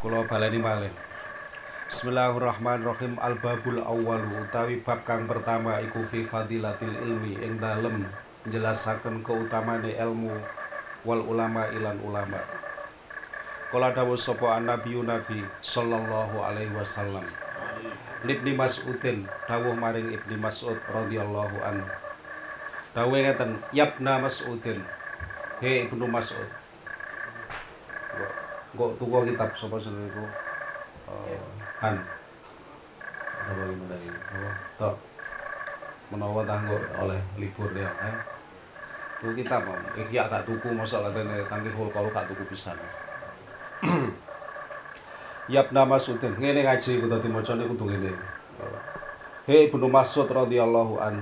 Kula baleni malih. Bismillahirrahmanirrahim Al-babul awal utawi bab kang pertama iku fi fadilatil ilmi ing dalem njelasaken keutamane ilmu wal ulama ilan ulama. Kala dawuh sapa nabi nabi sallallahu alaihi wasallam. Ibni Mas'udin dawuh maring Ibni Mas'ud radhiyallahu an. Dawuh ngeten, Yabna Mas'udin. He Ibnu Mas'ud. Kok tuku kitab sapa? Eh, Han. Apa iki iki? Apa? Tok. Menawa tanggo oleh libur ya, eh. Tuku kitab, iki gak tuku mosok katene tangki hul kalau gak tuku pisan. Yabna Mas'udin, ngene ngaji iku dadi macane kudu ngene. He Ibnu Mas'ud radhiyallahu an.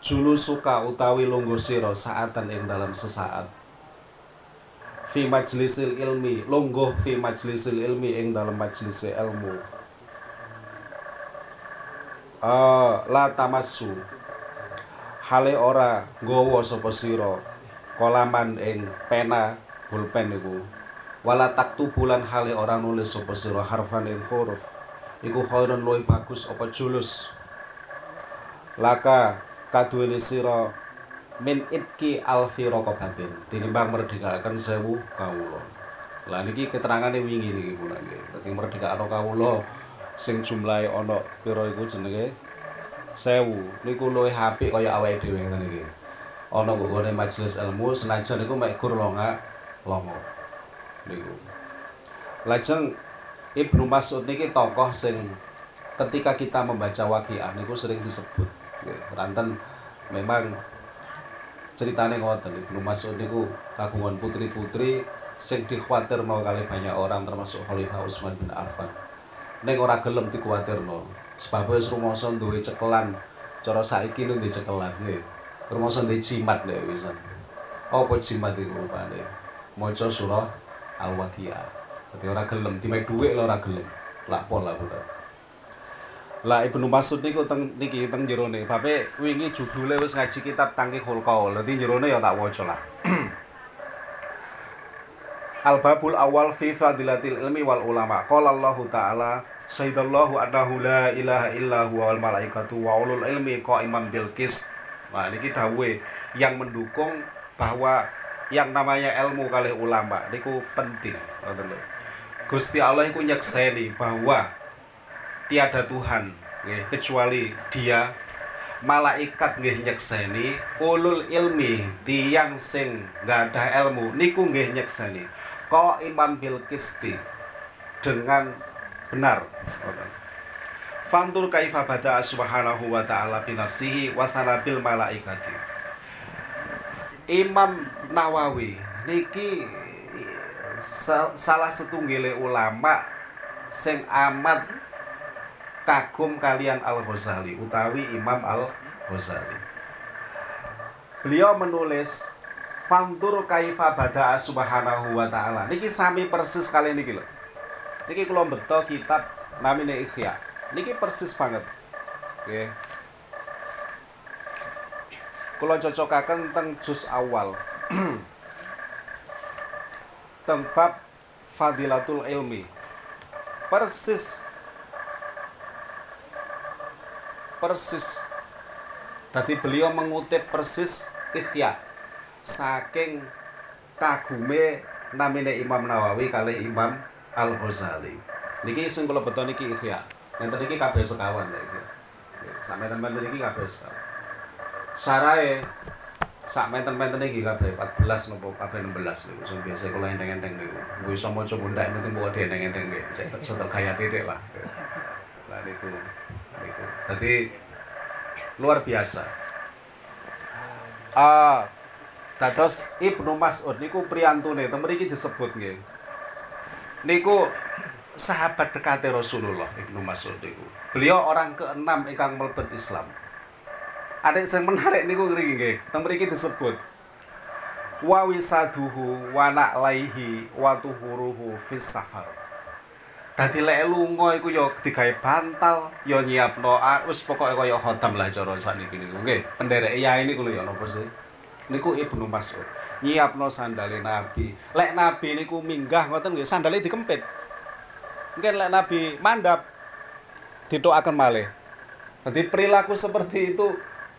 Julu suka utawi lungguh sira saatan ing dalam sesaat. Fi majlisil ilmi, lungguh fi majlisil ilmi ing dalam majlis ilmu. Ah, la tamassu. Hale ora nggawa sapa sira kolaman ing pena pulpen iku. Wala taktubulan hale ora nulis sapa sira harfan ing huruf. Iku khairun luwih bagus apa julus. Laka kaduwene sira min itki alfi raqabatin tinimbang merdekakan sewu kawula. Lah niki keterangane wingi niki pun nggih. Dadi merdekakno kawula sing jumlahe ana pira iku jenenge sewu. Niku luwih apik kaya awake dhewe ngene iki. Ana ngene majelis ilmu senajan niku mek gur longa longo. Niku. Lajeng Ibnu Mas'ud niki tokoh sing ketika kita membaca waqiah niku sering disebut. Nggih, ranten memang ceritane ngoten Ibnu Mas'ud niku kagungan putri-putri sing dikhawatirno kali banyak orang termasuk Khalifah Utsman bin Affan. Ning ora gelem dikuwatirno. Sebab wis rumangsa duwe cekelan. Cara saiki nu duwe cekelan nggih. Rumangsa duwe jimat nek wisan. Apa jimat iku rupane? Maca surah Al-Waqiah. Dadi ora gelem dimek dhuwit lho ora gelem. Lak pol lah bukan. Lah Ibnu Mas'ud niku teng niki teng jerone. Bape wingi judule wis ngaji kitab Tangkihul Qaul. Dadi jerone ya tak waca lah. Al-babul awal fi fadilatil ilmi wal ulama. Qala Allah Ta'ala Sayyidallahu annahu la ilaha illa huwa wal malaikatu wa ulul ilmi qaiman bil qist. Nah, niki dawuhe yang mendukung bahwa yang namanya ilmu kali ulama niku penting. Gusti Allah iku nyekseni bahwa tiada Tuhan nggih kecuali Dia. Malaikat nggih nyekseni ulul ilmi tiang sing ada ilmu niku nggih nyekseni. Kok imam bil kisti dengan benar? Fantur kaifa bada subhanahu wa ta'ala binafsihi wasanabil malaikati. Imam Nawawi niki salah setunggile ulama sing amat kagum kalian Al Ghazali utawi Imam Al Ghazali. Beliau menulis Fantur kaifa bada'a subhanahu wa ta'ala. Niki sami persis kali niki lho. Niki kula beto kitab namine Ikhya. Niki persis banget. Oke Kula cocokaken teng juz awal. Teng bab Fadilatul Ilmi. Persis persis Tadi beliau mengutip persis Ikhya saking kagume namine Imam Nawawi kali Imam Al Ghazali. Niki sing kula beto niki Ikhya. Enten niki kabeh sekawan lho iki. Sampe teman niki kabeh sekawan. Sarae sak menten-menten iki kabeh 14 nopo kabeh 16 niku sing biasa kula enteng-enteng niku. Mbok iso maca bundak penting mbok enteng-enteng. Cek setel gaya titik lah. Lah niku Dadi luar biasa. Ah, dados Ibnu Mas'ud niku priyantune teng mriki disebut nggih. Niku sahabat dekate Rasulullah Ibnu Mas'ud niku. Beliau orang keenam ingkang mlebet Islam. Ada yang menarik niku ngriki nggih. Teng mriki disebut wa wisaduhu wa na'laihi wa tuhuruhu fis safar. Dadi lek lunga iku ya digawe bantal, ya nyiapno wis pokoke kaya khotam lah cara sakniki niku. Nggih, penderek yai niku lho ya napa sih? Niku Ibnu Mas'ud. nyiapno sandale nabi lek nabi niku minggah ngoten nggih sandale dikempit mungkin lek nabi mandap ditokaken malih dadi perilaku seperti itu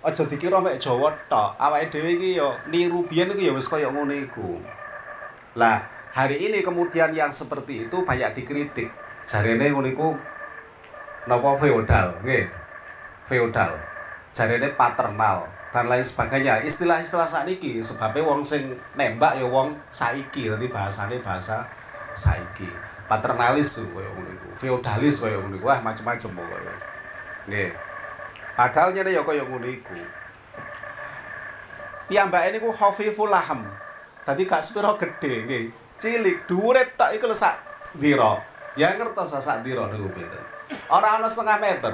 aja dikira mek Jawa tok awake dhewe iki ya niru biyen iku ya wis kaya ngono iku lah hari ini kemudian yang seperti itu banyak dikritik jarene ngono iku napa feodal? Nggih. Feodal. Jarene paternal dan lain sebagainya. Istilah-istilah saat ini sebabnya wong sing nembak ya wong saiki tadi bahasane bahasa saiki. Paternalis kaya ngono iku feodalis kaya ngono wah macam-macam pokoke nggih. Padahal nyene ya kaya ngono iku. Piyambake niku khafiful laham dadi gak sepiro gedhe nggih. Cilik dhuwure tok iku sak dira ya ngertos sak dira niku pinten Ora ana setengah meter.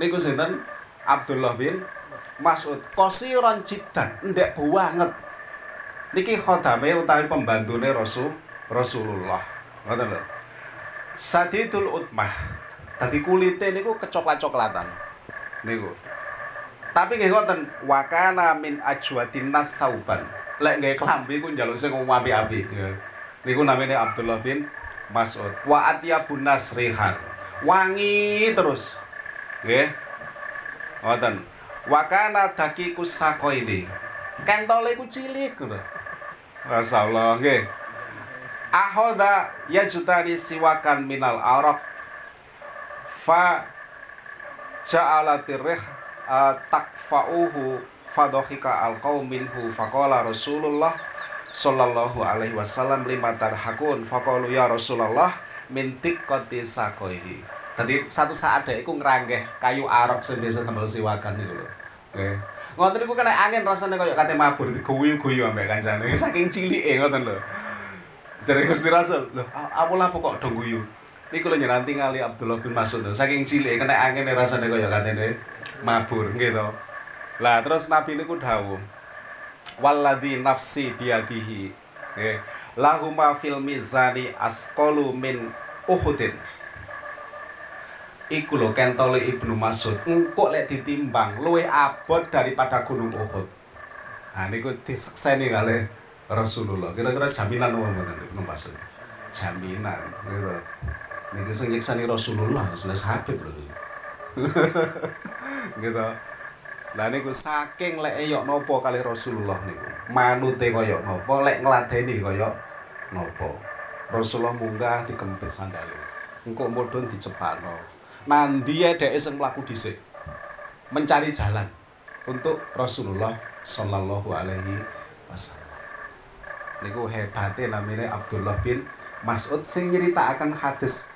Niku sinten? Abdullah bin Mas'ud. Qasiran jiddan, ndek banget. Niki khodame utawi pembantune Rasul Rasulullah. Ngoten lho. Sadidul utmah. Dadi kulite niku kecoklat-coklatan. Niku. Tapi nggih ngoten, wakana min ajwadin nas sauban. Lek nggih klambi ku njaluk sing apik-apik. Niku namanya Abdullah bin Mas'ud. Wa atyabun nasrihan wangi terus. Nggih. Ngoten. Wa kana dakikus sakoini kentole iku cilik ngono. Masyaallah nggih. Ahoda yajtani siwakan minal arab. Fa ja'alatir rih uh, takfa'uhu fadhika alqaum minhu faqala rasulullah sallallahu alaihi wasallam lima tarhakun. Faqalu ya rasulullah mintik koti sakoihi tadi satu saat deh aku ngeranggeh kayu arok sing biasa tambal siwakan itu loh. Eh ngoten niku kena angin rasanya kayak kate mabur guyu-guyu ambek kancane. Saking cilike ngoten lho. Jare Gusti Rasul lho apola kok do guyu? Niku lho nyeranti ngali Abdullah bin Mas'ud saking cilike kena angin rasane kaya katene mabur nggih to. Lah terus Nabi niku dawuh walladzi nafsi biadihi nggih lahuma fil mizani asqalu min uhudin. Iku lho kentole Ibnu Mas'ud. Engko lek ditimbang luwih abot daripada gunung Uhud. Nah niku disekseni kali Rasulullah. Kira-kira jaminan apa mboten Ibnu Mas'ud? Jaminan gitu. Niku sing nyiksani Rasulullah jelas Habib lho. Gitu Lah niku saking lek eyok nopo kali Rasulullah niku. Manute kaya nopo, lek ngladeni kaya nopo. Rasulullah munggah dikempit sandale. Engko mudhun dicepakno. Nandi dheke sing mlaku dhisik. Mencari jalan untuk Rasulullah sallallahu alaihi wasallam. Niku hebate namine Abdullah bin Mas'ud sing nyritakaken hadis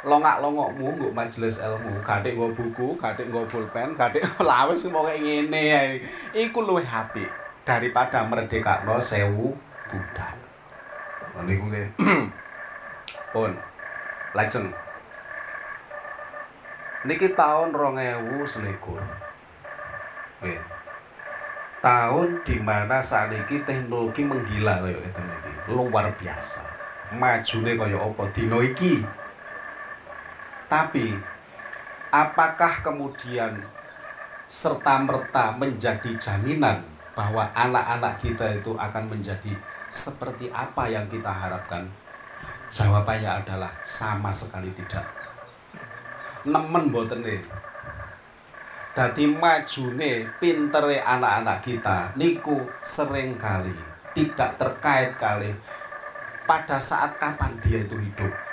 longak-longokmu nggo majelis ilmu, gathik nggo buku, gathik nggo pulpen, gathik lawes pokoke ngene ae. Iku luwih apik daripada merdekakno sewu budak. Niku nggih. Pun. Lajeng. Niki tahun 2000 selikur. Nggih. Tahun di mana saat ini teknologi menggila kaya ngeten iki. Luar biasa. Majune kaya apa dina iki? Tapi apakah kemudian serta-merta menjadi jaminan bahwa anak-anak kita itu akan menjadi seperti apa yang kita harapkan? Jawabannya adalah sama sekali tidak. Nemen boten nih. Dadi majune pintere anak-anak kita niku sering kali tidak terkait kali pada saat kapan dia itu hidup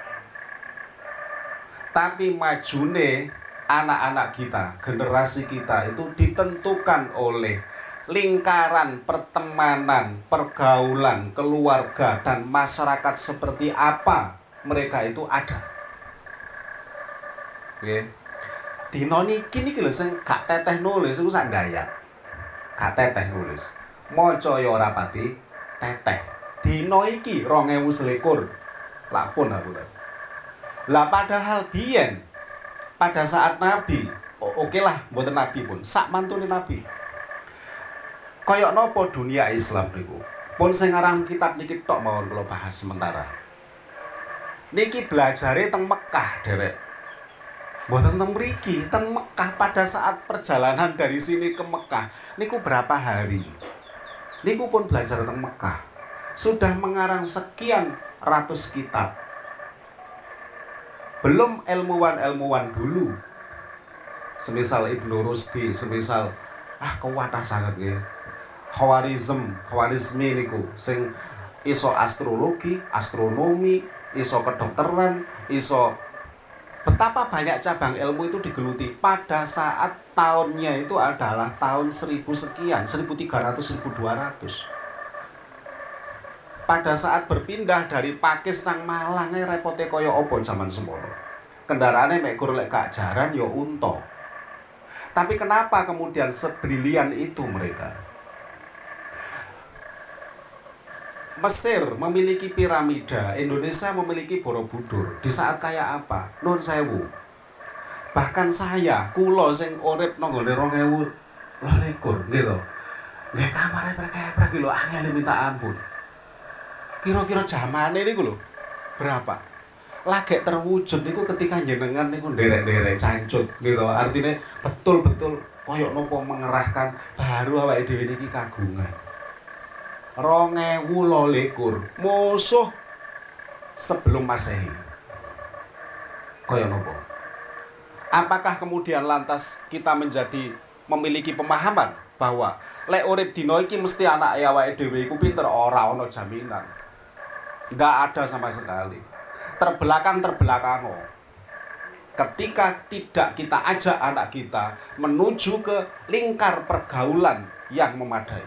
tapi majune anak-anak kita, generasi kita itu ditentukan oleh lingkaran pertemanan, pergaulan, keluarga dan masyarakat seperti apa mereka itu ada. Oke. Dino niki niki lho sing gak teteh nulis iku sak gaya. Gak teteh nulis. Maca ya ora pati teteh. Dino iki 2021. Lapun aku. Lah padahal biyen pada saat Nabi, oke lah buatan Nabi pun, sak mantune Nabi. Koyok nopo dunia Islam niku. Pun sing aran kitab niki tok mawon kula bahas sementara. Niki belajare teng Mekah, Derek. Mboten teng mriki, teng Mekah pada saat perjalanan dari sini ke Mekah niku berapa hari? niku pun belajar tentang Mekah sudah mengarang sekian ratus kitab belum ilmuwan-ilmuwan dulu. Semisal Ibnu Rusdi semisal ah kuwatah sangat ya Khawarizm Khawarizmi niku sing iso astrologi astronomi iso kedokteran iso betapa banyak cabang ilmu itu digeluti. Pada saat tahunnya itu adalah tahun 1000 sekian 1300 1200 pada saat berpindah dari Pakis nang Malang repotnya kaya opo zaman semono kendaraannya mek lek jaran yo unto tapi kenapa kemudian sebrilian itu mereka Mesir memiliki piramida, Indonesia memiliki Borobudur. Di saat kayak apa? Nun sewu. Bahkan saya, kulo sing urip nang gone 2021 gitu. Nggih kamare prek-prek lho angel minta ampun. Kira-kira zamane niku lho berapa? Lagi terwujud niku ketika jenengan niku nderek-nderek. cancut gitu. Artinya betul-betul koyok nopo mengerahkan baru awake dhewe niki kagungan. Rongewu likur. Musuh sebelum masehi. Kaya nopo? Apakah kemudian lantas kita menjadi memiliki pemahaman bahwa lek urip dino iki mesti anak awake dhewe iku pinter? Ora ana jaminan nggak ada sama sekali. Terbelakang terbelakang ketika tidak kita ajak anak kita menuju ke lingkar pergaulan yang memadai.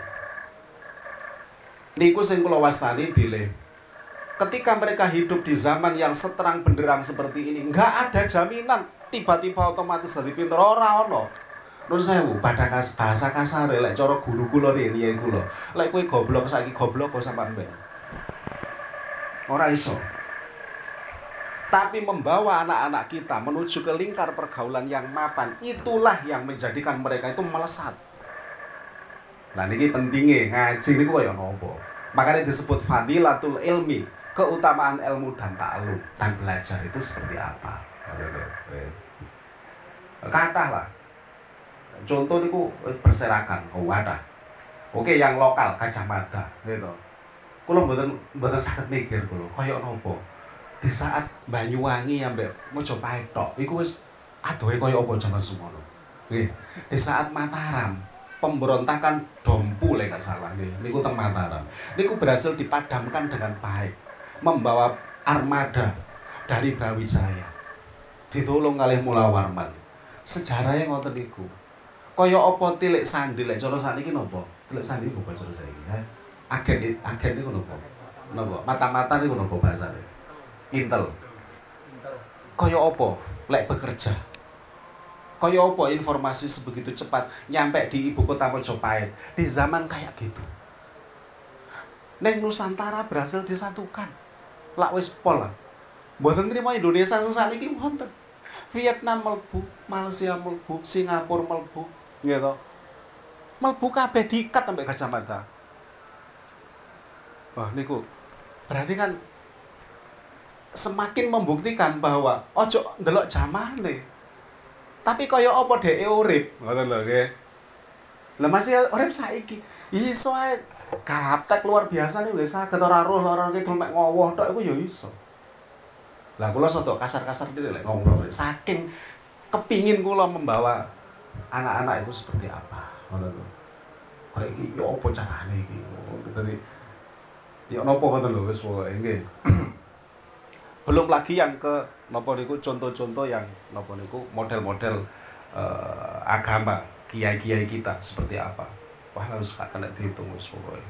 Niku sing kula wastani bilih ketika mereka hidup di zaman yang seterang benderang seperti ini nggak ada jaminan. Tiba-tiba otomatis dari pinter. Ora ono. Nun bu pada kas, bahasa kasar lek cara guru kula riyen kula. Lek kowe goblok saiki goblok kok ben. Ora iso. Tapi membawa anak-anak kita menuju ke lingkar pergaulan yang mapan, itulah yang menjadikan mereka itu melesat. Nah ini pentingnya ngaji ini kaya nopo. Makanya disebut fadilatul ilmi, keutamaan ilmu dan ta'alum dan belajar itu seperti apa. Kata lah. Contoh niku berserakan, oh ada. Oke, yang lokal kacamata, gitu. Kulo mboten mboten sakit mikir kulo, kaya nopo. Di saat Banyuwangi ambek Mojopahit tok, iku wis adohe kaya apa zaman semono. Nggih. Di saat Mataram, pemberontakan Dompu lek gak salah nih. Niku teng Mataram. Niku berhasil dipadamkan dengan baik. Membawa armada dari Brawijaya. Ditolong oleh Mula Warman. Sejarahnya ngoten niku. Kaya apa tilik sandi lek cara sakniki napa? Tilik sandi niku bahasa saiki. Agen agen niku napa? Napa? Mata-mata niku napa bahasane? Intel. Kaya apa lek bekerja? Kaya apa informasi sebegitu cepat nyampe di ibu kota Mojopahit di zaman kayak gitu. Neng Nusantara berhasil disatukan. Lak wis pol lah. Mboten Indonesia sing sakniki wonten. Vietnam melbu, Malaysia melbu, Singapura melbu, gitu. Melbu kabeh diikat sampai kacamata. Wah, niku. Berarti kan semakin membuktikan bahwa ojo ndelok zamane tapi kaya apa dhek urip. Ngoten lho nggih. Lah masih urip saiki. Iso ae. Gaptek luar biasa nih wis saged ora roh lara kidul mek ngowoh tok iku ya iso. Lah kula soto kasar-kasar dhewe lek ngomong saking kepingin kula membawa anak-anak itu seperti apa. Ngoten lho. Kaya iki ya apa carane iki? Dadi ya napa ngoten lho wis pokoke nggih. Belum lagi yang ke nopo niku contoh-contoh yang nopo niku model-model uh, agama kiai-kiai kita seperti apa. Wah harus kena dihitung wis pokoke.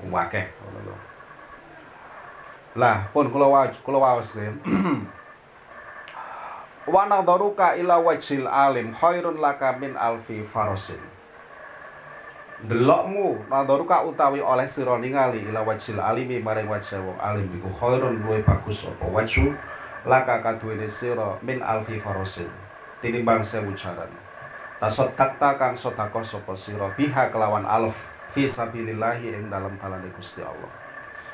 Wakeh ngono lah pun kula waos kula waos wa nadharuka ila wajhil alim khairun laka min alfi farasin delokmu nadharuka utawi oleh sira ningali ila wajhil alimi maring wajah wong alim iku khairun luwih bagus apa wajhu laka kaduwene sira min alfi farasin tinimbang sewu jaran. Tasot takta kang sedekah sapa sira biha kelawan alf fi sabilillahi ing dalam talane Gusti Allah.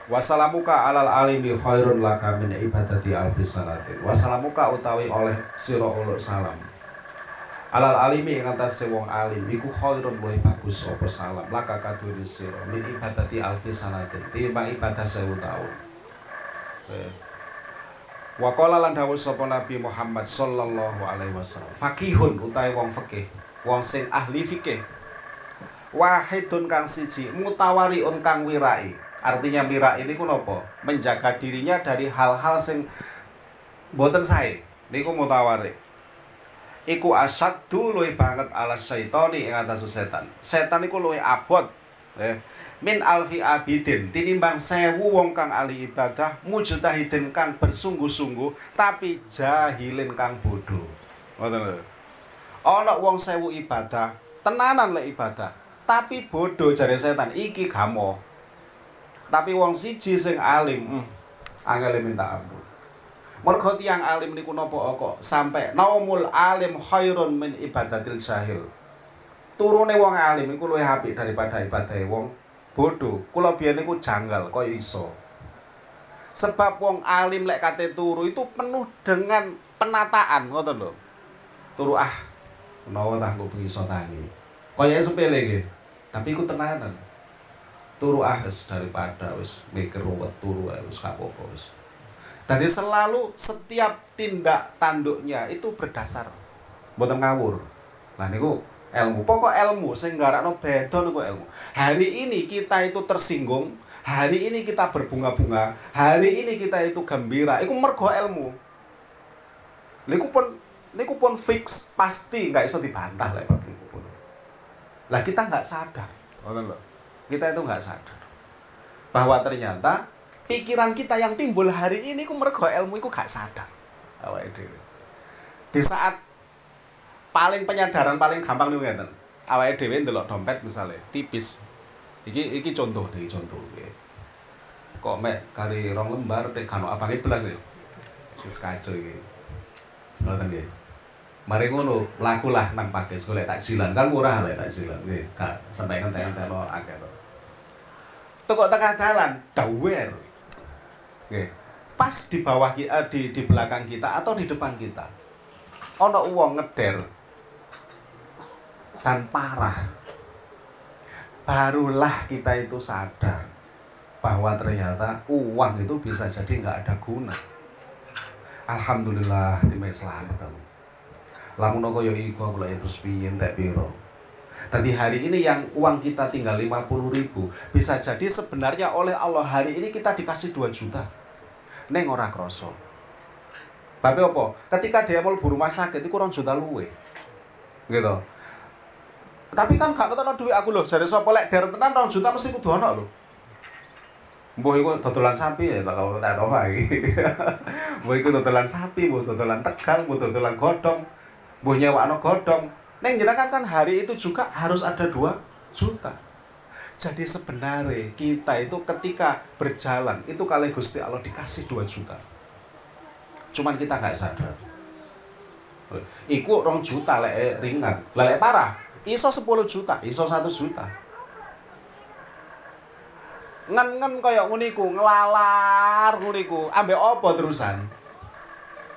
Wasalamuka alal alimi khairun laka min ibadati alfi salatin. Wasalamuka utawi oleh sira uluk salam alal alimi ing atase wong alim iku khairun luwih bagus apa salam. Laka kadune sira min ibadati alfi sanatin tinimbang ibadah sewu taun Wa qala lan Nabi Muhammad sallallahu alaihi wasallam fakihun utawi wong fikih wong sing ahli fikih. Wahidun kang siji mutawariun kang wirai. Artinya mirai ini ku napa menjaga dirinya dari hal-hal sing boten sae. Niku mutawari iku asaddu luwih banget ala syaitani ing atas setan. Setan iku luwih abot. Eh, min alfi abidin tinimbang sewu wong kang ahli ibadah mujtahidin kang bersungguh-sungguh tapi jahilin kang bodoh. Ngoten lho. Ana wong sewu ibadah, tenanan lek ibadah, tapi bodoh jare setan iki gamo. Tapi wong siji sing alim, hmm, angel minta ampun. Mergo tiyang alim niku napa kok sampai naumul alim khairun min ibadatil jahil. Turune wong alim iku luwih apik daripada ibadah wong bodoh. Kula biyen niku janggal kaya iso. Sebab wong alim lek kate turu itu penuh dengan penataan ngoten lho. Turu ah menawa tah kok iso tangi. Kaya sepele nggih. Tapi iku tenanan. Turu ah wis daripada wis mikir ruwet turu wis gak apa-apa. Jadi selalu setiap tindak tanduknya itu berdasar mboten ngawur. Lah niku ilmu. Pokok ilmu sing garakno beda niku ilmu. Hari ini kita itu tersinggung, hari ini kita berbunga-bunga, hari ini kita itu gembira, iku mergo ilmu. Niku pun niku pun fix pasti nggak iso dibantah lah bab niku pun. Lah kita nggak sadar. Kita itu nggak sadar bahwa ternyata pikiran kita yang timbul hari ini ku mergo ilmu iku gak sadar. Awake dhewe. Di saat paling penyadaran paling gampang niku ngeten. Awake dhewe ndelok dompet misalnya tipis. Iki iki contoh nih contoh iki kok mek kali rong lembar tek kano abange belas ya? Wis kacau iki. Ngoten nggih. Mari ngono lakulah nang pakis golek takjilan kan murah lek takjilan nggih gak sampai ngenteni-ngenteni akeh to. Tukok tengah dalan, dawer. Oke. Pas di bawah kita, eh, di di belakang kita atau di depan kita. Ono uang ngeder dan parah. Barulah kita itu sadar bahwa ternyata uang itu bisa jadi nggak ada guna. Alhamdulillah timai selamat Lamun kaya iku aku lek terus piye entek piro. Tadi hari ini yang uang kita tinggal 50 ribu Bisa jadi sebenarnya oleh Allah hari ini kita dikasih 2 juta Neng ora kroso Tapi apa? Ketika dia mau rumah sakit itu kurang juta luwe Gitu Tapi kan gak ketemu duit aku loh Jadi sopo lek der tenan rong juta mesti kudu ono loh Mbah iku dodolan sapi ya tak tau tak tau iki. Mbah iku dodolan sapi, mbah dodolan tegal, mbah dodolan godhong. Mbah nyewakno godhong. Neng jenengan kan hari itu juga harus ada dua juta. Jadi sebenarnya kita itu ketika berjalan itu kali Gusti Allah dikasih dua juta. Cuman kita nggak sadar. Iku rong juta lek ringan, lek parah. Iso 10 juta, iso satu juta. Ngen-ngen kaya nguniku, ngelalar nguniku, ambek apa terusan?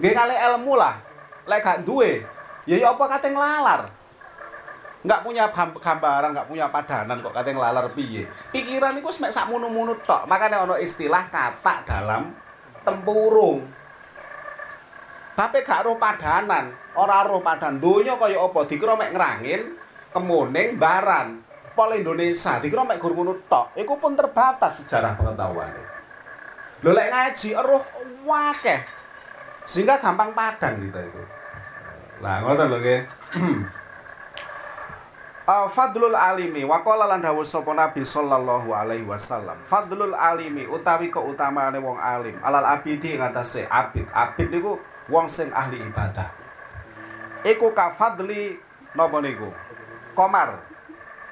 Nggih kali ilmu lah. Lek gak duwe, ya ya apa kate nglalar nggak punya gambaran nggak punya padanan kok kate nglalar piye? Pikiran iku semek sak munu-munu tok. Makanya ono istilah kata dalam tempurung. Tapi gak roh padanan ora roh padan. Donya kaya apa? Dikira mek ngrangin kemuning baran. Pol Indonesia dikira mek gur tok. Iku pun terbatas sejarah pengetahuan lho lek ngaji roh wakeh. Sehingga gampang padang kita itu Lah ngoten lho nggih. Uh, fadlul alimi wa qala lan dawuh sapa Nabi sallallahu alaihi wasallam. Fadlul alimi utawi keutamaane wong alim alal abidi ing abid. Abid niku wong sing ahli ibadah. Iku ka fadli napa niku? Komar.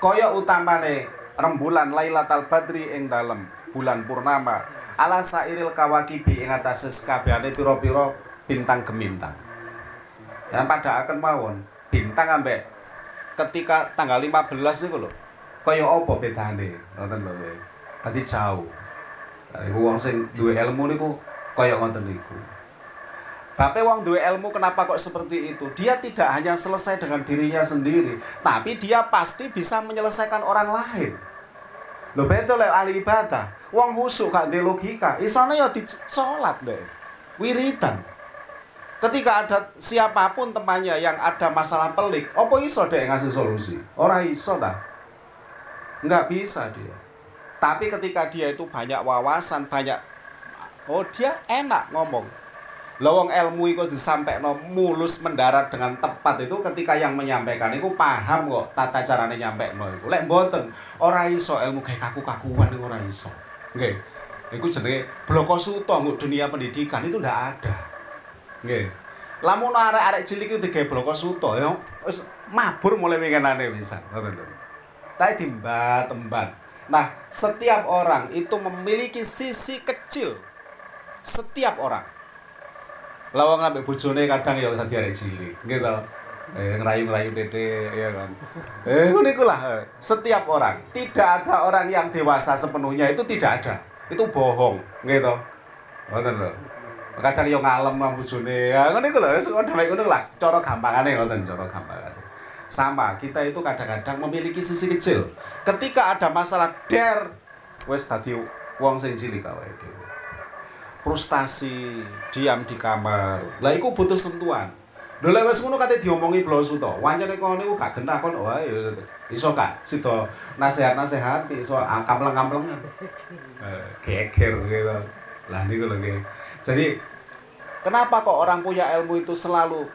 Kaya utamane rembulan Lailatul Badri ing dalem bulan purnama ala sairil kawakibi ing atase sakabehane pira-pira bintang gemintang. Yang pada akan mawon bintang ambek ketika tanggal 15 itu loh kaya apa bedane ngoten lho tadi jauh iku wong sing duwe ilmu niku kaya ngoten niku Bape wong duwe ilmu kenapa kok seperti itu? Dia tidak hanya selesai dengan dirinya sendiri, tapi dia pasti bisa menyelesaikan orang lain. Lho betul lek ahli ibadah. Wong husuk gak logika, isone ya di salat deh. Wiridan. Ketika ada siapa pun temannya yang ada masalah pelik, opo iso deh ngasih solusi? Orang iso ta? Enggak bisa dia. Tapi ketika dia itu banyak wawasan, banyak oh dia enak ngomong lawang ilmu itu disampaikan mulus mendarat dengan tepat itu ketika yang menyampaikan itu paham kok tata caranya nyampe no itu lek boten orang iso ilmu kayak kaku-kakuan itu orang iso nggih itu jenenge bloko suto nguk dunia pendidikan itu ndak ada nggih. Lamun arek-arek cilik itu digawe bloko suto ya. Wis mabur mulai wingenane bisa ngoten lho. Tapi timbat temban. Nah setiap orang itu memiliki sisi kecil. Setiap orang. Lawang ambek bojone kadang ya dadi arek cilik. Gitu eh ngerayu-ngerayu dede ya kan? Eh ngono iku lah. Setiap orang. Tidak ada orang yang dewasa sepenuhnya itu tidak ada. Itu bohong. Gitu lho kadang yo ngalem nang bojone ya ngono iku lho wis ngono lah cara gampangane ngoten cara gampangane sama kita itu kadang-kadang memiliki sisi kecil ketika ada masalah der wes tadi wong sing cilik awake dhewe frustasi, diam di kamar. Lah iku butuh sentuhan. Lho lek wis ngono kate diomongi blosu to. Wancane kono niku gak genah kon wae ya iso gak sida nasehat-nasehati iso kampleng-kamplengan. Eh, geger gitu. Lah niku lho. Jadi kenapa kok orang punya ilmu itu selalu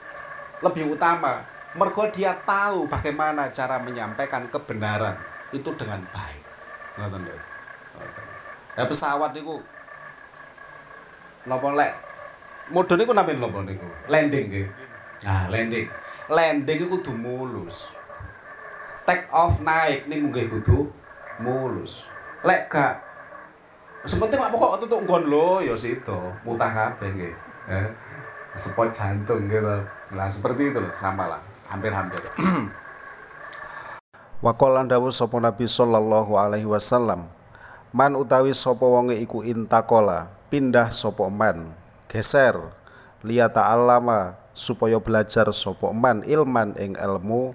lebih utama? Mergo dia tahu bagaimana cara menyampaikan kebenaran itu dengan baik. Ngoten lho. Ya pesawat niku napa lek? Modho niku nampi napa niku? Landing nggih. Nah landing. Landing iku kudu mulus. Take off naik niku nggih kudu mulus. Lek gak sepenting lah pokok tutuk nggon lho ya situ mutah kabeh nggih spot jantung gitu. Nah seperti itu loh sama lah. Hampir-hampir. Wakolan dawuh sapa Nabi sallallahu alaihi wasallam Man utawi sapa wonge iku intakola pindah sopo man geser liyata alama supaya belajar sopo man ilman ing ilmu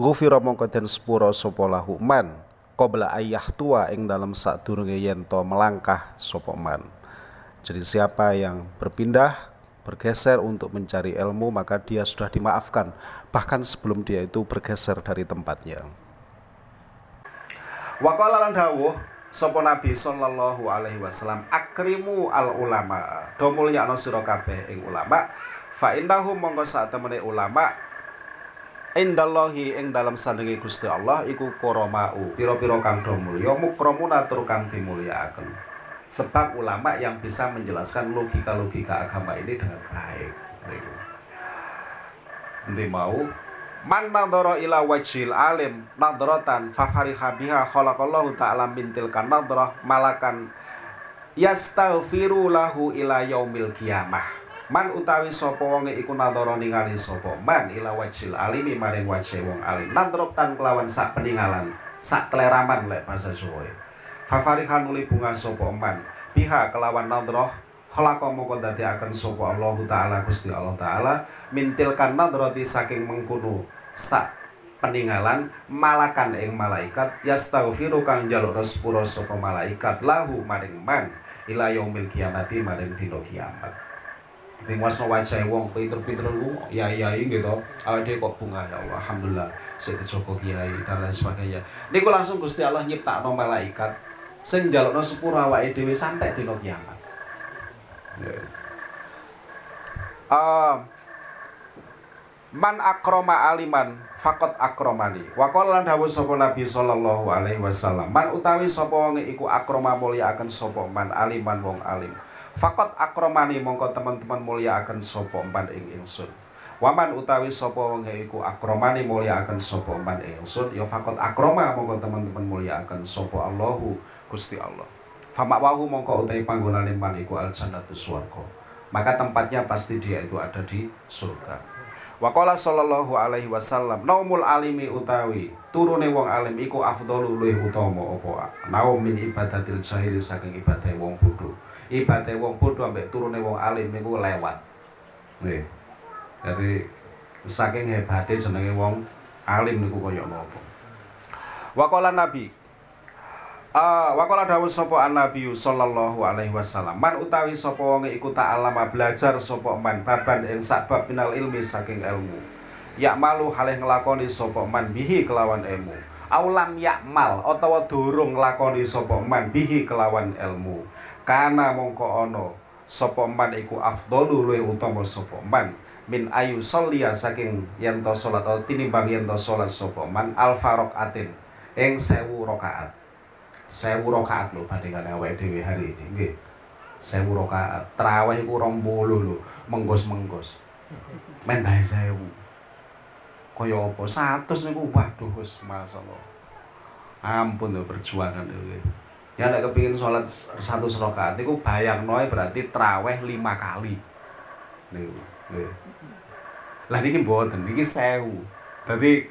ghufira mongko den sepura sapa lahu man qabla ayah tua ing dalam sadurunge yen to melangkah sopo man jadi siapa yang berpindah bergeser untuk mencari ilmu maka dia sudah dimaafkan. Bahkan sebelum dia itu bergeser dari tempatnya. Waqala lan dawuh sapa Nabi sallallahu alaihi wasallam akrimu al ulama. Do mulyakno sira kabeh ing ulama. Fa innahu mongko sak temene ulama indallahi ing dalam sandinge Gusti Allah iku koromau. Pira-pira kang do mulya mukramun atur kang dimulyakaken sebab ulama yang bisa menjelaskan logika-logika agama ini dengan baik Nanti mau Man nadhara ila wajhil alim nadratan fafariha biha khalaqallahu ta'ala min tilkan malakan yastaghfiru lahu ila yaumil qiyamah. Man utawi sapa wonge iku nadhara ningali sapa man ila wajhil alimi maring wajhe wong alim nadratan kelawan sak peninggalan sak kleraman lek bahasa Jawa. Fafariha nuli bunga sapa man biha kelawan nadrah khalaqa mongko akan sapa Allah taala Gusti Allah taala. Mintil kan nadrati saking mengkuno sak peninggalan malakan ing malaikat. Yastaghfiru kang njaluk sepuro sapa malaikat. Lahu maring man ila yaumil kiamati maring dina kiamat. Dadi wasno wajah wong pinter-pinter lu ya ya gitu awake kok bunga ya Allah alhamdulillah. Dijogo kiai dan lain sebagainya. Niku langsung Gusti Allah nyiptakno malaikat sing njalukno sepuro awake dhewe sampai dina kiamat uh, Man akroma aliman fakot akromani. Wakol lan dawuh sapa Nabi sallallahu alaihi wasallam. Man utawi sapa wong iku akroma mulia akan sapa man aliman wong alim. Fakot akromani mongko teman-teman mulia akan sapa man ing ingsun. Waman utawi sapa wong iku akromani mulia akan sapa man ing ingsun. Ya fakot akroma mongko teman-teman mulia akan sapa Allahu Gusti Allah. Famak wahu mongko utawi panggonane man iku al jannatu swarga. Maka tempatnya pasti dia itu ada di surga. Waqala sallallahu alaihi wasallam naumul alimi utawi turune wong alim iku afdalu luwih utama apa naum min ibadatil jahili saking ibadah wong bodho ibadah wong bodho ambek turune wong alim niku lewat Nggih. Dadi saking hebate jenenge wong alim niku kaya napa. Waqala Nabi Uh, Wakola dawuh sapa Nabi sallallahu alaihi wasallam. Man utawi sapa wong iku ta'alama belajar sapa man baban ing sakbab minal ilmi saking ilmu. Yak malu halih nglakoni sapa man bihi kelawan ilmu. Aulam yakmal utawa durung nglakoni sapa man bihi kelawan ilmu. Kana mongko ana sapa man iku afdalu luwih utama sapa man. Min ayu sholia saking yen to salat tinimbang yen to salat sapa man al atin ing sewu rakaat sewu rakaat lho bandingane awake dhewe hari ini nggih. Sewu rakaat traweh iku 20 lho menggos-menggos. Mendahe sewu. Kaya apa? 100 niku waduh wis masyaallah. Ampun lho perjuangan iki ya nek kepengin salat 100 rakaat niku bayangno berarti traweh 5 kali. Niku nggih. Lah niki mboten niki sewu. Dadi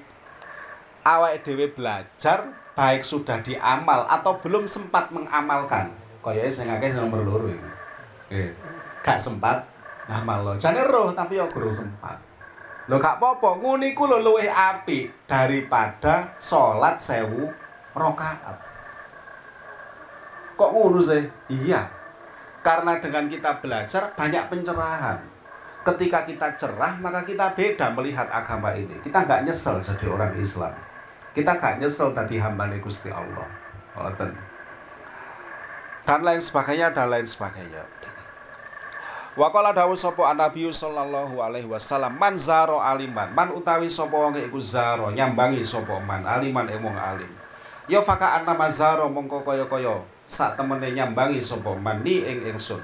awake dhewe belajar baik sudah diamal atau belum sempat mengamalkan. Kaya sing akeh nomor loro iki eh gak sempat ngamal lo jane roh tapi ya guru sempat. Lo gak apa-apa. Ngene iku lho luwih apik daripada salat sewu rakaat. Kok ngono sih? Iya. Karena dengan kita belajar banyak pencerahan. Ketika kita cerah maka kita beda melihat agama ini. Kita nggak nyesel jadi orang Islam kita gak nyesel tadi hamba Gusti Allah. Dan lain sebagainya dan lain sebagainya. Wakala dawuh sapa Nabi sallallahu alaihi wasallam man zaro aliman. Man utawi sapa wong iku zaro nyambangi sapa man. Aliman emong alim. Ya faka anna mazaro mongko kaya-kaya sak temene nyambangi sapa man ni ing ingsun.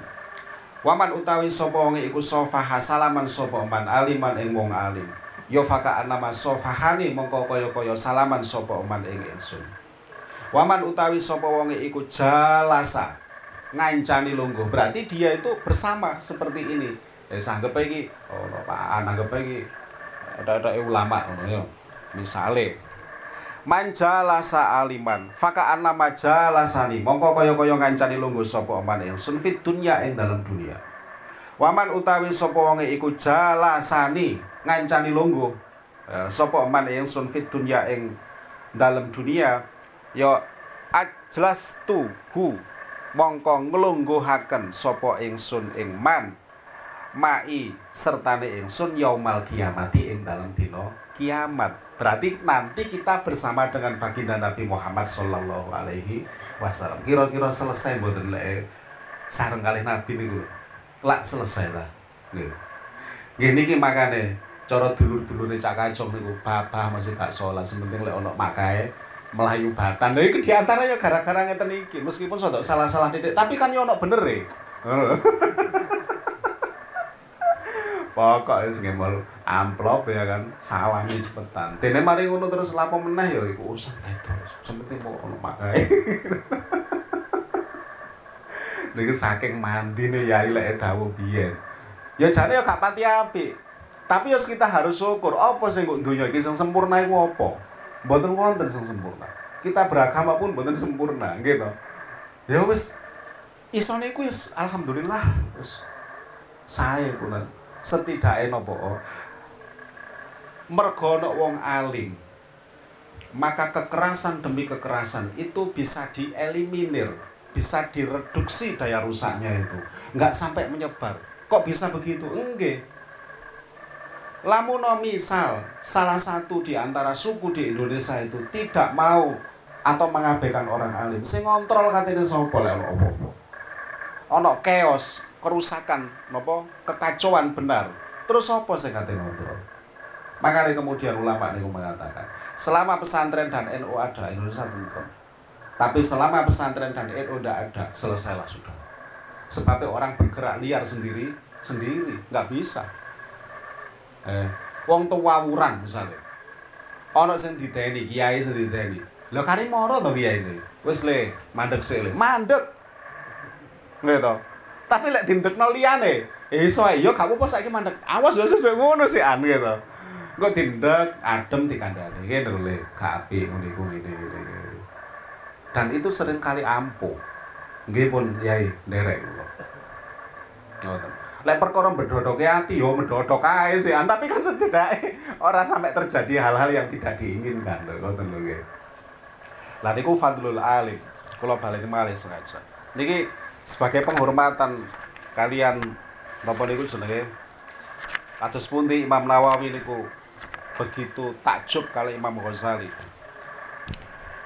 Waman utawi sapa wong iku sofa salaman sapa man aliman ing wong alim yo faka anama sofahani mongko kaya-kaya salaman sapa man ing ingsun. Waman utawi sapa wonge iku jalasa ngancani lungguh. Berarti dia itu bersama seperti ini. Eh sanggep iki oh no, Pak anggap iki ada-ada ulama ngono yo misale. Manjalasa aliman faka anna majalasani mongko kaya-kaya ngancani lungguh sapa man ingsun fit dunya ing dalam dunia. Waman utawi sapa wonge iku jalasani ngancani longgo. Uh, sapa man sun fit dunya ing dalam dunia? Ya ajlas tu hu. Mongko nglungguhaken sapa ingsun ing man. Mai sertane ingsun yaumal kiamati ing dalam dina kiamat. Berarti nanti kita bersama dengan baginda Nabi Muhammad Sallallahu Alaihi Wasallam. Kira-kira selesai mboten lek sareng kali Nabi niku. Lak selesai lah. Nggih niki makane cara dulur-dulure Cak Kacung niku babah masih gak salat sementing lek ono makae melayu batan. Lha iku di antara ya gara-gara ngeten iki. Meskipun sadok salah-salah titik, tapi kan ya ono bener e. Pokoknya sing amplop ya kan, salami cepetan. Dene mari ngono terus lapo meneh ya iku urusan itu. Sementing mau ono makae. Niku saking mandine yai lek dawuh biyen. Ya jane ya gak pati apik. Tapi ya kita harus syukur. Apa sing kok donya iki sing sempurna iku apa? Mboten wonten sing sempurna. Kita beragama pun mboten sempurna, gitu. Ya wis isone iku ya alhamdulillah wis sae pun setidaknya napa mergo wong alim maka kekerasan demi kekerasan itu bisa dieliminir bisa direduksi daya rusaknya itu nggak sampai menyebar kok bisa begitu enggak Lamun misal salah satu di antara suku di Indonesia itu tidak mau atau mengabaikan orang alim, sing ngontrol katanya sapa lek ono apa-apa. Ono chaos, kerusakan, napa kekacauan benar. Terus apa sing katanya ngontrol? Makanya kemudian ulama ini mengatakan, selama pesantren dan NU ada, Indonesia tentu. Tapi selama pesantren dan NU tidak ada, selesailah sudah. Sebabnya orang bergerak liar sendiri, sendiri, nggak bisa eh. Wong tuwawuran misale ana sing diteni kiai sing diteni lho kari moro to kiai ini wis le mandek sik le. Mandek! Nggih to? Tapi lek dindekno liyane eh iso ae. Yo gak apa saiki mandek. Awas yo sesuk ngono sih an gitu kok dindek adem dikandani ngene lho le. Gak apik ngene iku ngene dan itu sering kali ampuh. Nggih pun yai nderek kula. Ngoten lek perkara mendodoke ati yo mendodok ae sih tapi kan setidaknya orang sampai terjadi hal-hal yang tidak diinginkan lho ngoten lho nggih. Lah niku fadlul alim. Kula baleni malih sengaja. Niki sebagai penghormatan kalian Bapak niku jenenge? Atus pundi Imam Nawawi niku begitu takjub kali Imam Ghazali.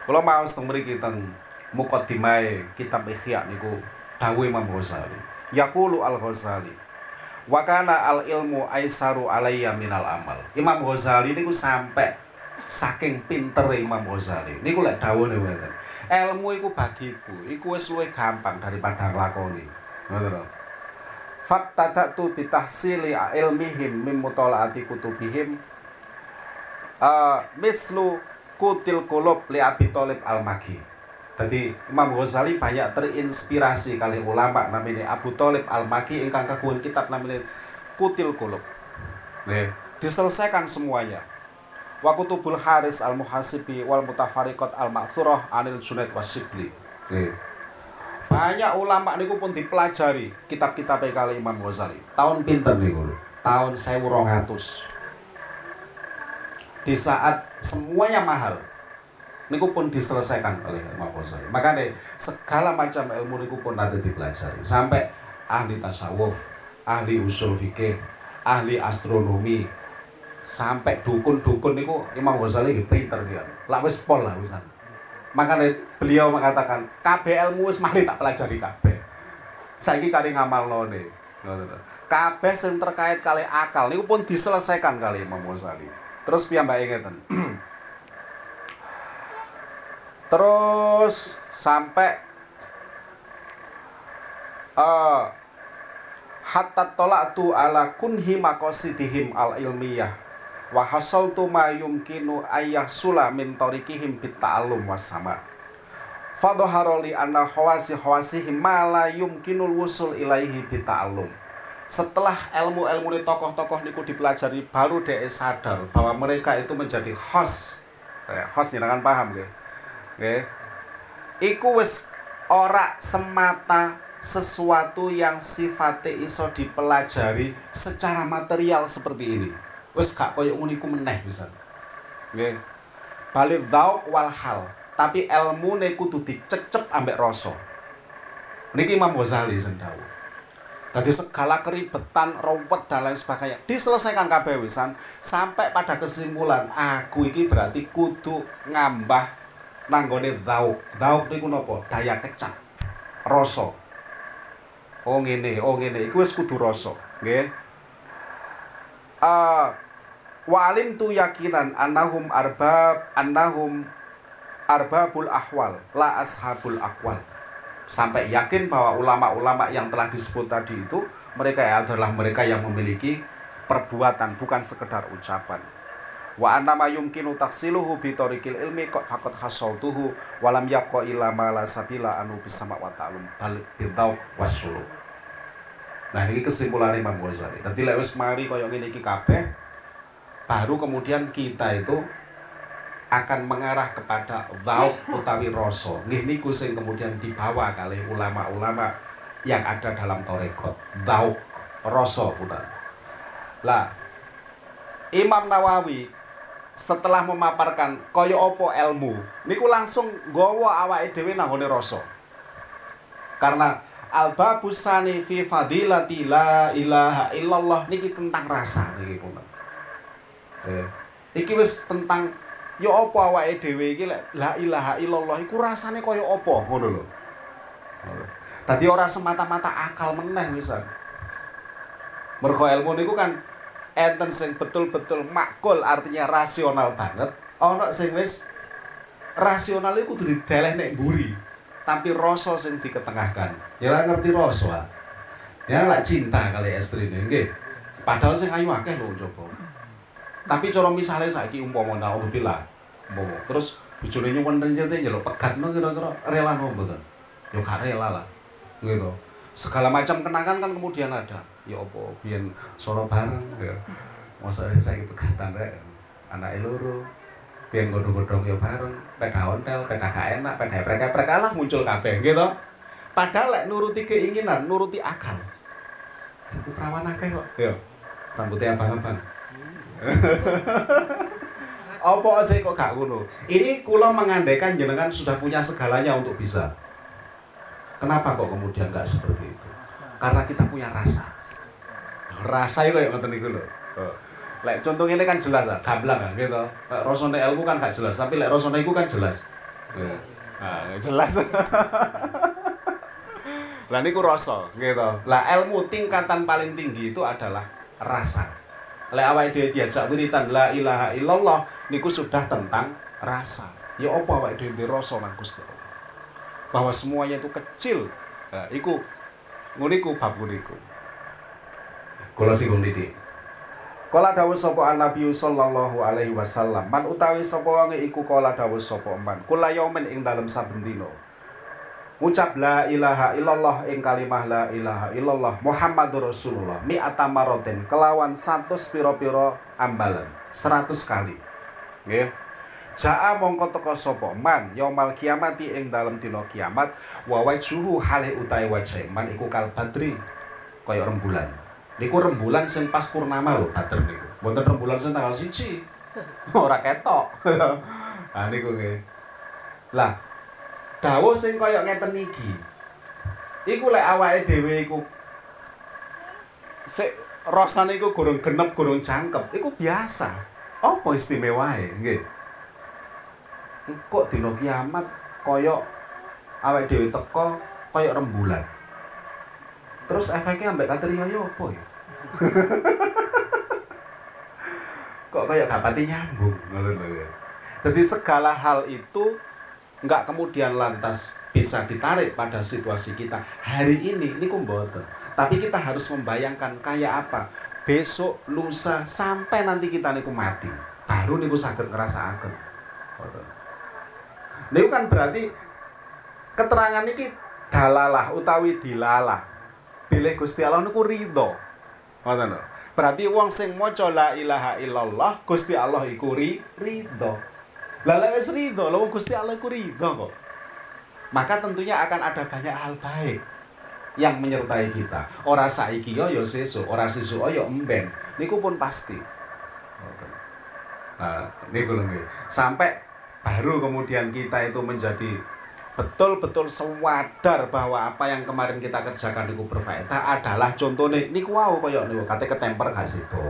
Kula mau teng mriki teng mukaddimah kitab Ihya niku dawuh Imam Ghazali. Yaqulu Al-Ghazali Wakana al ilmu aisaru alayya minal amal. Imam Ghazali niku sampai saking pinter Imam Ghazali. Niku lek dawuhne ngoten. Ilmu iku bagiku, iku wis luwih gampang daripada nglakoni. Ngoten. Fattadatu bitahsili ilmihim mim mutalaati kutubihim. Uh, mislu kutil kulub li Abi Thalib al-Magi. Jadi Imam Ghazali banyak terinspirasi kali ulama namanya Abu Talib Al-Maki ingkang kagungan kitab namanya Kutil Kulub. Nih, diselesaikan semuanya. Wa kutubul Haris Al-Muhasibi wal Mutafariqat Al-Ma'thurah Anil Junaid Wasibli. Nih. Banyak ulama niku pun dipelajari kitab-kitab kali Imam Ghazali. Tahun pinter niku Tahun 1200. Di saat semuanya mahal, niku pun diselesaikan oleh Ghazali. Makanya segala macam ilmu niku pun nanti dipelajari sampai ahli tasawuf, ahli usul fikih, ahli astronomi, sampai dukun-dukun niku Imam Ghazali nggih pinter dia. Lah wis pol lah wisan. Makanya beliau mengatakan kabeh ilmu wis mari tak pelajari kabeh. Saiki ngamal nih. Kabeh sing terkait kali akal niku pun diselesaikan kali Imam Ghazali. Terus piyambake ngeten. terus sampai uh, hatta tolaktu ala kunhi makosidihim al ilmiyah wa hasaltu ma yumkinu ayah sula min tarikihim bit ta'allum was sama fadhaharoli anna khawasi khawasihim ma la yumkinul wusul ilaihi bit ta'allum setelah ilmu-ilmu tokoh-tokoh niku dipelajari baru dia sadar bahwa mereka itu menjadi khos. Eh, khos kan paham ya Nggih. Iku wis ora semata sesuatu yang sifatnya iso dipelajari secara material seperti ini. Wis gak koyo ngono iku meneh bisa. Nggih. Balik dzauq wal hal, tapi ilmu ne kudu dicecep ambek rasa. Niki Imam Ghazali sendawu. Tadi segala keribetan, ruwet dan lain sebagainya diselesaikan kabeh wisan sampai pada kesimpulan aku iki berarti kudu ngambah nanggone dauk. Dauk niku napa? Daya kecap. Rasa. Oh ngene, oh ngene. Iku wis kudu rasa, nggih. Uh, walim tu yakinan annahum arbab annahum arbabul ahwal la ashabul akwal sampai yakin bahwa ulama-ulama yang telah disebut tadi itu mereka adalah mereka yang memiliki perbuatan bukan sekedar ucapan wa anna ma yumkinu taksiluhu bi tariqil ilmi qad faqad hasaltuhu wa lam yabqa illa ma la sabila anu bisama wa ta'lum. Bal bintau wasulu. Nah ini kesimpulan Imam Ghazali. Dadi lek wis mari kaya ngene iki kabeh baru kemudian kita itu akan mengarah kepada dzauq utawi rasa. Nggih niku sing kemudian dibawa kali ulama-ulama yang ada dalam torekot dzauq rasa punan lah Imam Nawawi setelah memaparkan kaya opo ilmu niku langsung gawa awake dhewe nanggone rasa. Karena al-babusani fi fadilati la ilaha illallah. Niki tentang rasa niki pun eh iki wis tentang ya apa awake dhewe iki lek la ilaha illallah? Iku rasane kaya apa ngono lho. Tadi ora semata-mata akal meneh wisan. Mergo ilmu niku kan enten sing betul-betul makul artinya rasional banget ana sing wis rasional iku kudu dideleh nek mburi tapi rasa sing diketengahkan. Ya ora ngerti rasa ya lak cinta kali estrine nggih. Padahal sing ayu akeh lho coba. Tapi cara misalnya saiki umpama naudzubillah umpama. Terus bojone nyuwun rencete njaluk pegat no kira-kira rela no mboten ya gak rela lah gitu segala macam kenangan kan kemudian ada ya apa biyen sono bareng ya saya pegatan rek anak loro biyen godhong-godhong ya bareng peda ontel peda gak enak peda eprek-eprek lah muncul kabeh gitu padahal lek nuruti keinginan nuruti akal Iku perawan akeh kok. Yo. Rambutnya abang-abang. Apa sih kok gak ngono? Ini kula mengandaikan jenengan sudah punya segalanya untuk bisa. Kenapa kok kemudian nggak seperti itu? Karena kita punya rasa. Rasa itu kayak ngoten niku lho. Oh. Lek contoh ini kan jelas lah, gamblang kan gitu. Rasane ilmu kan gak jelas, tapi lek rasane iku kan jelas. Nah, jelas. Lah niku rasa gitu. Lah ilmu tingkatan paling tinggi itu adalah rasa. Lek awake dhewe diajak wiritan la ilaha illallah niku sudah tentang rasa. Ya apa awake dhewe rasa nang Gusti bahwa semuanya itu kecil. Nah, iku nguniku bab nguniku. Kula singgung didik. Kala dawuh sapa Nabi sallallahu alaihi wasallam, man utawi sapa wong iku kala dawuh sapa man, kula yaumin ing dalem saben dina. Ucap la ilaha illallah ing kalimah la ilaha illallah Muhammadur Rasulullah mi atamaroten kelawan 100 pira-pira ambalan 100 kali. Nggih. Jaa mongko teka sapa man yaumal kiamati ing dalem dina kiamat wa wajhuhu hale utahe wajah man iku kal badri kaya rembulan. Niku rembulan sing pas purnama lho badr niku. Mboten rembulan sing tanggal 1. Ora ketok. ah niku nggih. Lah dawuh sing kaya ngeten iki. Iku lek awake dhewe iku sik rasane iku gurung genep, gurung jangkep, iku biasa. Apa istimewae nggih? kok dina kiamat kaya awake dhewe teko kaya rembulan. Terus efeknya ambek katriya yo apa ya? Kok kaya gak pati nyambung. Jadi segala hal itu nggak kemudian lantas bisa ditarik pada situasi kita hari ini ini mboten. Tapi kita harus membayangkan kayak apa besok, lusa sampai nanti kita niku mati. Baru niku sakit ngerasa akan. Niku kan berarti keterangan ini dalalah utawi dilalah. Bilih Gusti Allah niku ridho. Ngoten Berarti wong sing maca la ilaha illallah Gusti Allah iku ridho. Lah lek wis ridho, lha Gusti Allah iku ridho kok. Maka tentunya akan ada banyak hal baik yang menyertai kita. Ora saiki yo yo sesuk, ora sesuk yo emben. Niku pun pasti. Nah, niku lho Sampai baru kemudian kita itu menjadi betul-betul sewadar bahwa apa yang kemarin kita kerjakan itu berfaedah adalah contohnya niku wow koyo niku kate ketemper gak situ.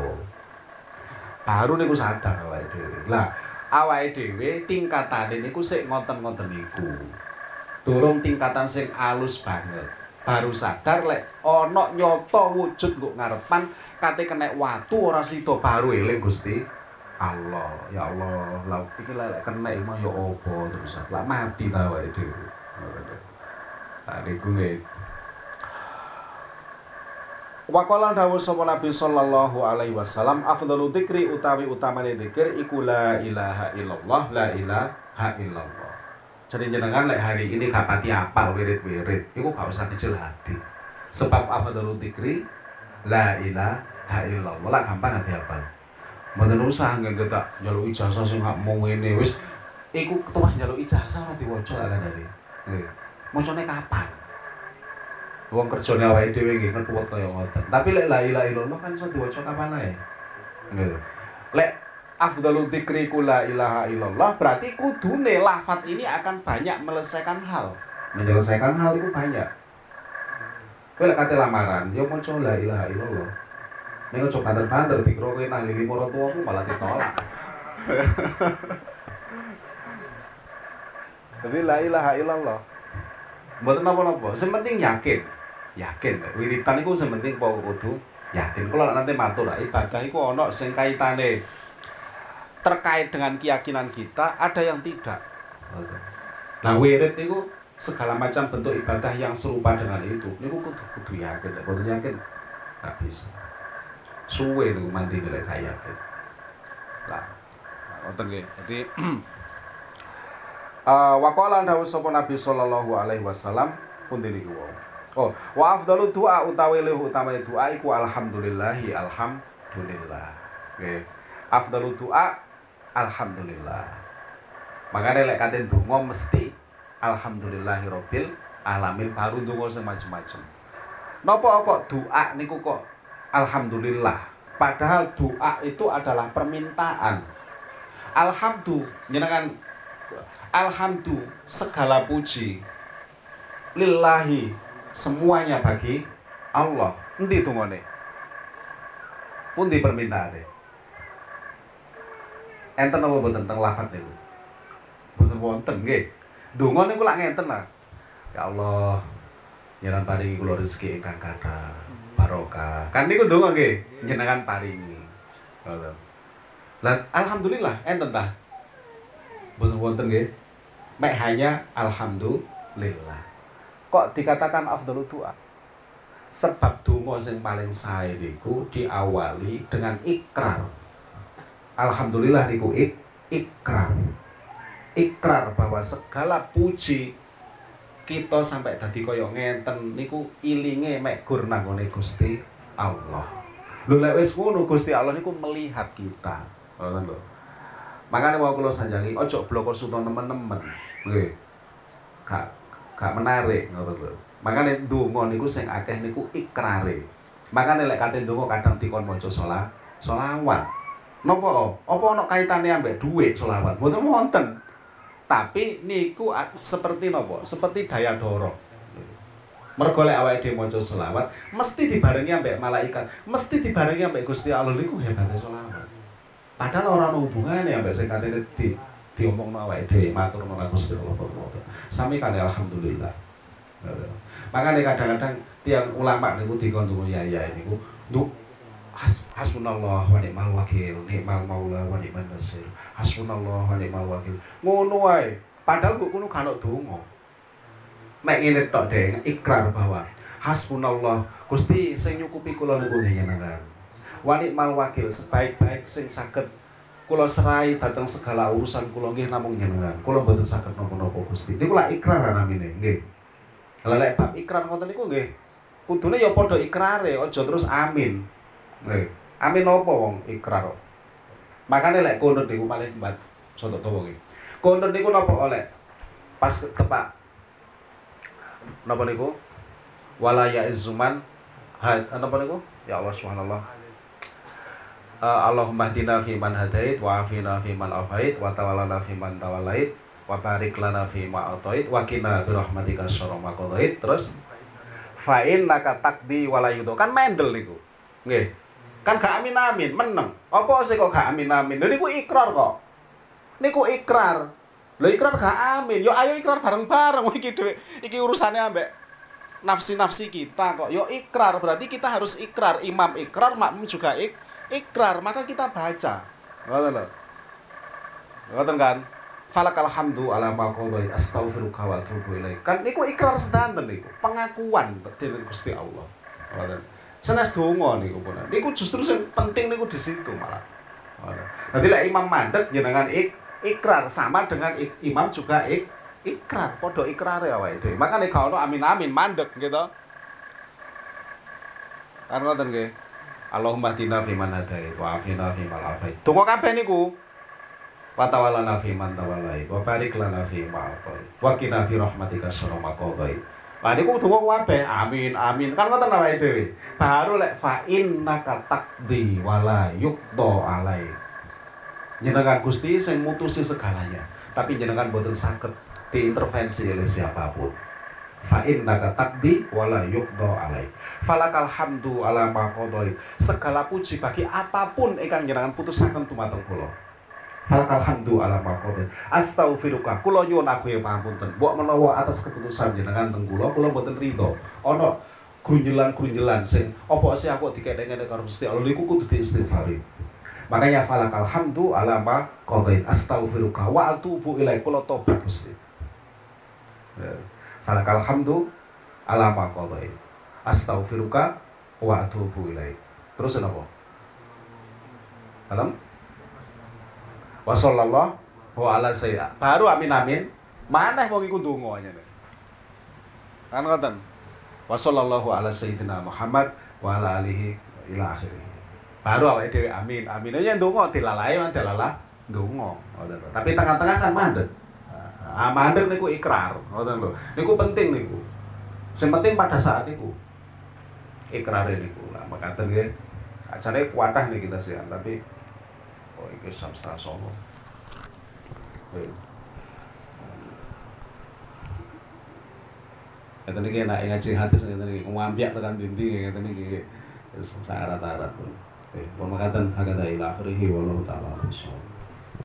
Baru niku sadar awake dhewe. Lah awake dhewe tingkatane niku sik ngoten-ngoten niku. Durung tingkatan sing alus banget. Baru sadar lek ana nyata wujud kok ngarepan kate kena watu ora sida baru eling Gusti Allah ya Allah lah iki lek kena mah ya apa terus lah mati ta awake dhewe nah niku nggih Waqala dawuh sapa Nabi sallallahu alaihi wasallam afdalu dzikri utawi utamane dzikir iku la ilaha illallah la ilaha illallah. Jadi jenengan lek hari ini gak pati apal wirid-wirid, iku gak usah kecil hati. Sebab afdalu dzikri la ilaha illallah. Lah gampang hati apal. Mboten usah nggetak njaluk ijazah sing gak mau ngene wis iku ketua njaluk ijazah ora diwaca kan dari. Nggih. Macane kapan? Wong kerjane awake dhewe nggih kan kuwat kaya ngoten. Tapi lek la ilaha illallah kan iso diwaca kapan ae. Nggih. Lek afdalu dzikri la ilaha illallah berarti kudune lafat ini akan banyak menyelesaikan hal. Menyelesaikan hal itu banyak. Kowe lek kate lamaran, yo maca la ilaha illallah. Nek coba banter-banter dikira kowe nang lili marang tuamu malah ditolak. Tapi la ilaha illallah. Mboten napa-napa, sing penting yakin. Yakin. Wiritan iku sing penting pokok kudu yakin. Kalau nanti matur ibadah iku ana sing kaitane terkait dengan keyakinan kita, ada yang tidak. Nah, wirid itu segala macam bentuk ibadah yang serupa dengan itu. Niku kudu kudu yakin, kudu yakin. Nggak bisa suwe niku mandi lek kaya lah wonten nggih dadi uh, waqala dawuh sapa Nabi sallallahu alaihi wasallam pundi niku Oh, wa afdalu doa utawi luwih utama doa iku alhamdulillahi alhamdulillah. Nggih. Afdalu doa alhamdulillah. Makanya lek kate donga mesti alhamdulillahi rabbil alamin baru donga semacam-macam. Napa kok doa niku kok alhamdulillah. Padahal doa itu adalah permintaan. Alhamdulillah, jenengan alhamdulillah segala puji lillahi semuanya bagi Allah. Endi tungone? Pundi permintaane? Enten apa mboten teng lafat niku? Mboten wonten nggih. Donga niku lak ngenten lah. Ya Allah, jenengan paringi kula rezeki ingkang kathah, barokah. Kan niku donga nggih, jenengan paringi. Ngoten. Lah alhamdulillah enten ta? Mboten wonten nggih. Mek hanya alhamdulillah. Kok dikatakan afdhalu doa? Sebab donga sing paling sae niku diawali dengan ikrar. Alhamdulillah niku ik, ikrar. Ikrar bahwa segala puji kita sampai tadi koyo ngenten niku ilinge mek gur nanggone Gusti Allah. Lho lek wis ngono Gusti Allah niku melihat kita. Ngoten lho. Makanya mau kula sanjangi ojo bloko suto nemen-nemen. Nggih. Gak gak menarik ngoten lho. Makanya donga niku sing akeh niku ikrare. Makanya lek kate donga kadang dikon maca sholat, sholawat. Napa? Apa ana kaitane ambek dhuwit sholawat? Mboten wonten. Tapi niku seperti napa? Seperti daya dorong. Mergo lek awake dhewe selawat, mesti dibarengi ambek malaikat, mesti dibarengi ambek Gusti Allah niku hebate selawat. Padahal ora ono hubungane ambek sing katene di diomongno awake dhewe matur nuwun Gusti Allah. Sami kali alhamdulillah. Makanya kadang-kadang tiang ulama niku dikon ya ya niku hasbunallah wa ni'mal wakil, ni'mal maula wa ni'mal nasir. Hasbunallah wa ni'mal wakil. Ngono wae. Padahal kok ngono kan donga. Nek ngene tok deh ikrar bahwa hasbunallah Gusti sing nyukupi kula niku njenengan. Wa ni'mal wakil sebaik-baik sing saged kula serai datang segala urusan kula nggih namung jenengan. Kula mboten saged napa-napa Gusti. Niku lak ikrar namine, nggih. Lah lek bab ikrar ngoten niku nggih. Kudune ya padha ikrare, aja terus amin. Amin apa wong ikrar. Makane lek kunut niku paling mbak soto dawa nggih. Kunut niku napa oleh pas tepak napa niku? Wala ya izuman napa niku? Ya Allah subhanallah. Uh, Allahumma hdina fi man hadait wa afina fi man afait wa tawallana fi man tawallait wa barik lana fi ma atait wa qina bi rahmatika syarra ma qadait terus fa innaka taqdi wa la kan mendel niku nggih kan gak amin amin meneng. Apa sih kok gak amin amin lha niku ikrar kok. Niku ikrar. Lho ikrar gak amin. Yo ayo ikrar bareng-bareng. Iki dhewe iki urusane ambek nafsi-nafsi kita kok. Yo ikrar. Berarti kita harus ikrar. Imam ikrar makmum juga ik ikrar. Maka kita baca. Ngoten lho. Kan? Falakal hamdu ala ma qadait astaghfiruka wa atubu ilaik. Kan niku ikrar sedanten niku, pengakuan dening Gusti Allah. Ngoten. Senes donga niku pun. Niku justru sing penting niku di situ malah. Nanti lah imam mandek jenengan ik, ikrar sama dengan ik, imam juga ik, ikrar, podo ikrar ya wae. Makane gak ono amin-amin mandek gitu. Kan ngoten nggih. Allahumma tina fi man hadait wa afina fi man afait. Donga kabeh niku wa tawallana fi man tawallait wa barik lana fi ma atait wa qina bi rahmatika syarra Lah niku donga kabeh. Amin amin. Kan ngoten awake dhewe baru lek fa innaka taqdi wala yuqda alai. Jenengan Gusti sing mutusi segalanya tapi jenengan boten saged diintervensi oleh siapa pun. Fa innaka taqdi wala yuqda alai. Falakal hamdu ala ma segala puji bagi apa pun ingkang jenengan putusaken dumateng kula Falakal ala maqadir. Astaghfiruka. Kula nyuwun aku ya pangapunten. Mbok menawa atas keputusan jenengan teng kula, kula mboten rida. Ana grunjelan-grunjelan sing apa sih aku dikene-kene karo Gusti Allah niku kudu diistighfari. Makanya falakal hamdu ala maqadir. Astaghfiruka wa atubu ilaik. Kula tobat Gusti. Ya. Falakal hamdu ala maqadir. Astaghfiruka wa atubu ilaik. Terus apa? Dalam wa sallallahu ala sayyidina. Baru amin amin maneh wong iku ndonga nyene kan ngoten? Wa sallallahu ala sayyidina Muhammad wa ala alihi ila akhirih. Baru awake dhewe amin. Amin aja ndonga dilalahi man dilalah ndonga. Tapi tengah-tengah kan mandek. Ah mandek niku ikrar. Ngoten lho. Niku penting niku. Sing penting pada saat niku. Ikrare niku. Lah mekaten nggih. Ajane kuatah nih kita sih, tapi oh iki samsa songo. Eh. Ngeten iki enak ngaji hati ngeten iki ngambiak tekan dinding ngeten iki. Sangat rata-rata. Eh, pun mekaten hakada ila akhirih wallahu ta'ala